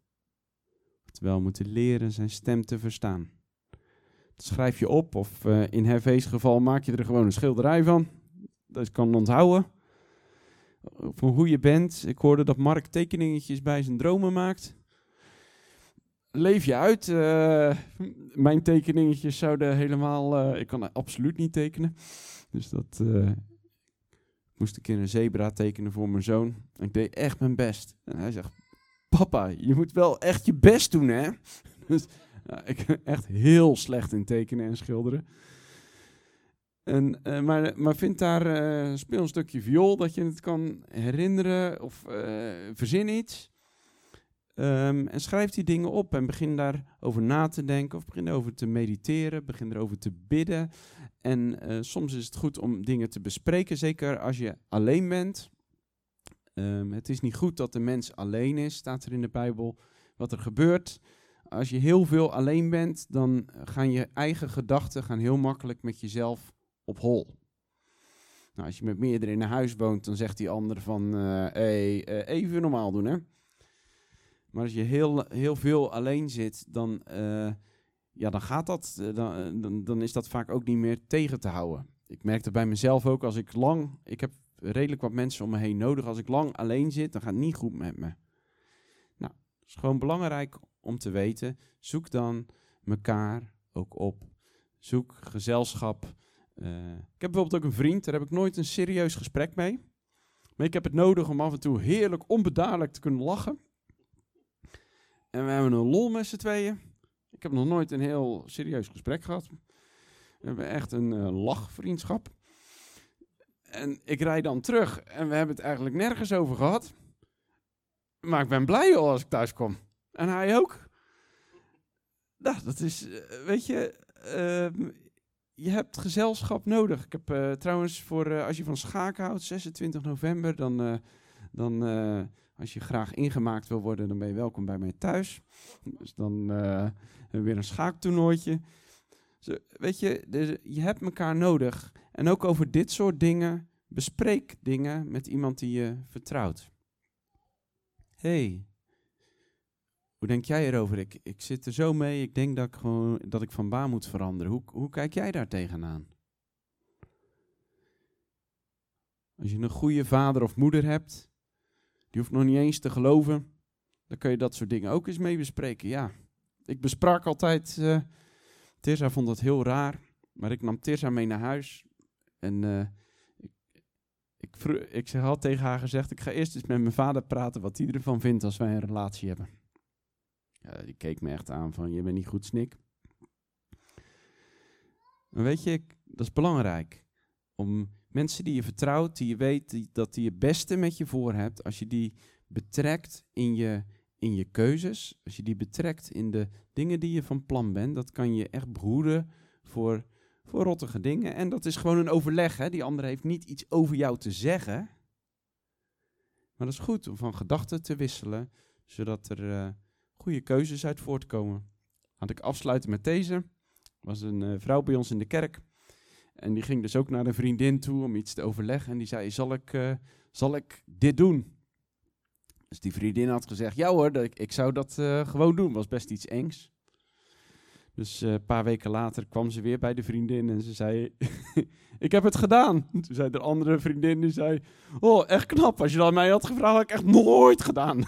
Terwijl we moeten leren zijn stem te verstaan. Schrijf je op of uh, in Hervé's geval maak je er gewoon een schilderij van. Dat kan onthouden. Van hoe je bent. Ik hoorde dat Mark tekeningetjes bij zijn dromen maakt. Leef je uit. Uh, mijn tekeningetjes zouden helemaal... Uh, ik kan absoluut niet tekenen. Dus dat... ik moest een keer een zebra tekenen voor mijn zoon. Ik deed echt mijn best. En hij zegt, papa, je moet wel echt je best doen, hè? Dus ja, ik ben echt heel slecht in tekenen en schilderen. En, uh, maar, maar vind daar, uh, speel een stukje viool, dat je het kan herinneren of uh, verzin iets. Um, en schrijf die dingen op en begin daarover na te denken of begin erover te mediteren, begin erover te bidden. En soms is het goed om dingen te bespreken, zeker als je alleen bent. Um, het is niet goed dat de mens alleen is, staat er in de Bijbel. Wat er gebeurt, als je heel veel alleen bent, dan gaan je eigen gedachten gaan heel makkelijk met jezelf op hol. Nou, als je met meerdere in een huis woont, dan zegt die ander van, uh, hey, uh, even normaal doen, hè. Maar als je heel, heel veel alleen zit, dan, uh, ja, dan gaat dat, dan, dan, is dat vaak ook niet meer tegen te houden. Ik merkte bij mezelf ook, als ik lang, ik heb redelijk wat mensen om me heen nodig. Als ik lang alleen zit, dan gaat het niet goed met me. Nou, het is gewoon belangrijk om te weten. Zoek dan elkaar ook op. Zoek gezelschap. Uh, ik heb bijvoorbeeld ook een vriend, daar heb ik nooit een serieus gesprek mee. Maar ik heb het nodig om af en toe heerlijk onbedaarlijk te kunnen lachen. En we hebben een lol met z'n tweeën. Ik heb nog nooit een heel serieus gesprek gehad. We hebben echt een uh, lachvriendschap. En ik rijd dan terug en we hebben het eigenlijk nergens over gehad. Maar ik ben blij als ik thuis kom. En hij ook. Nou, dat is, eh, weet je, uh, je hebt gezelschap nodig. Ik heb uh, trouwens voor, uh, als je van schaken houdt, 26 november, dan, dan als je graag ingemaakt wil worden, dan ben je welkom bij mij thuis. Dus dan hebben we weer een schaaktoernooitje. Weet je, dus je hebt elkaar nodig. En ook over dit soort dingen, bespreek dingen met iemand die je vertrouwt. hey, hoe denk jij erover? Ik, ik zit er zo mee, ik denk dat ik, gewoon, dat ik van baan moet veranderen. Hoe, hoe kijk jij daar tegenaan? Als je een goede vader of moeder hebt, die hoeft nog niet eens te geloven, dan kun je dat soort dingen ook eens mee bespreken. Ja, ik besprak altijd, uh, vond dat heel raar, maar ik nam Tirza mee naar huis. En uh, ik, ik, ik had tegen haar gezegd, ik ga eerst eens met mijn vader praten wat hij ervan vindt als wij een relatie hebben. Die keek me echt aan van, je bent niet goed snik. Weet je, dat is belangrijk. Om mensen die je vertrouwt, die je weet die, dat die het beste met je voor hebt, als je die betrekt in je, in je keuzes, als je die betrekt in de dingen die je van plan bent, dat kan je echt behoeden voor, voor rottige dingen. En dat is gewoon een overleg. Hè? Die andere heeft niet iets over jou te zeggen. Maar dat is goed om van gedachten te wisselen, zodat er... Uh, goede keuzes uit voortkomen. Had ik afsluiten met deze. was een uh, vrouw bij ons in de kerk. En die ging dus ook naar een vriendin toe om iets te overleggen. En die zei, zal ik, uh, zal ik dit doen? Dus die vriendin had gezegd, ja hoor, ik, ik zou dat gewoon doen. Was best iets engs. Dus een paar weken later kwam ze weer bij de vriendin en ze zei, ik heb het gedaan. Toen zei de andere vriendin, die zei, oh echt knap, als je dat aan mij had gevraagd, had ik echt nooit gedaan.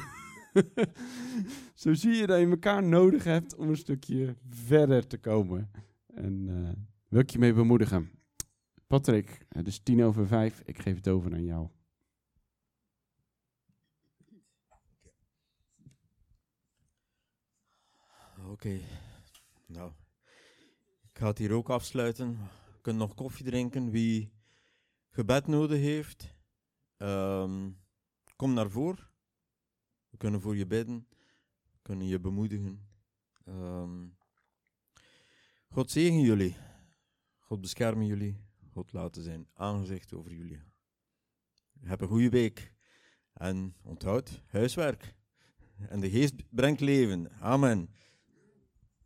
Zo zie je dat je elkaar nodig hebt om een stukje verder te komen. En uh, wil ik je mee bemoedigen. Patrick, het is tien over vijf. Ik geef het over aan jou.
Oké. Nou, ik ga het hier ook afsluiten. We kunnen nog koffie drinken. Wie gebed nodig heeft, um, kom naar voren. We kunnen voor je bidden, we kunnen je bemoedigen. Um, God zegen jullie. God beschermen jullie. God laten zijn aangezicht over jullie. Heb een goede week. En onthoud, huiswerk. En de geest brengt leven. Amen.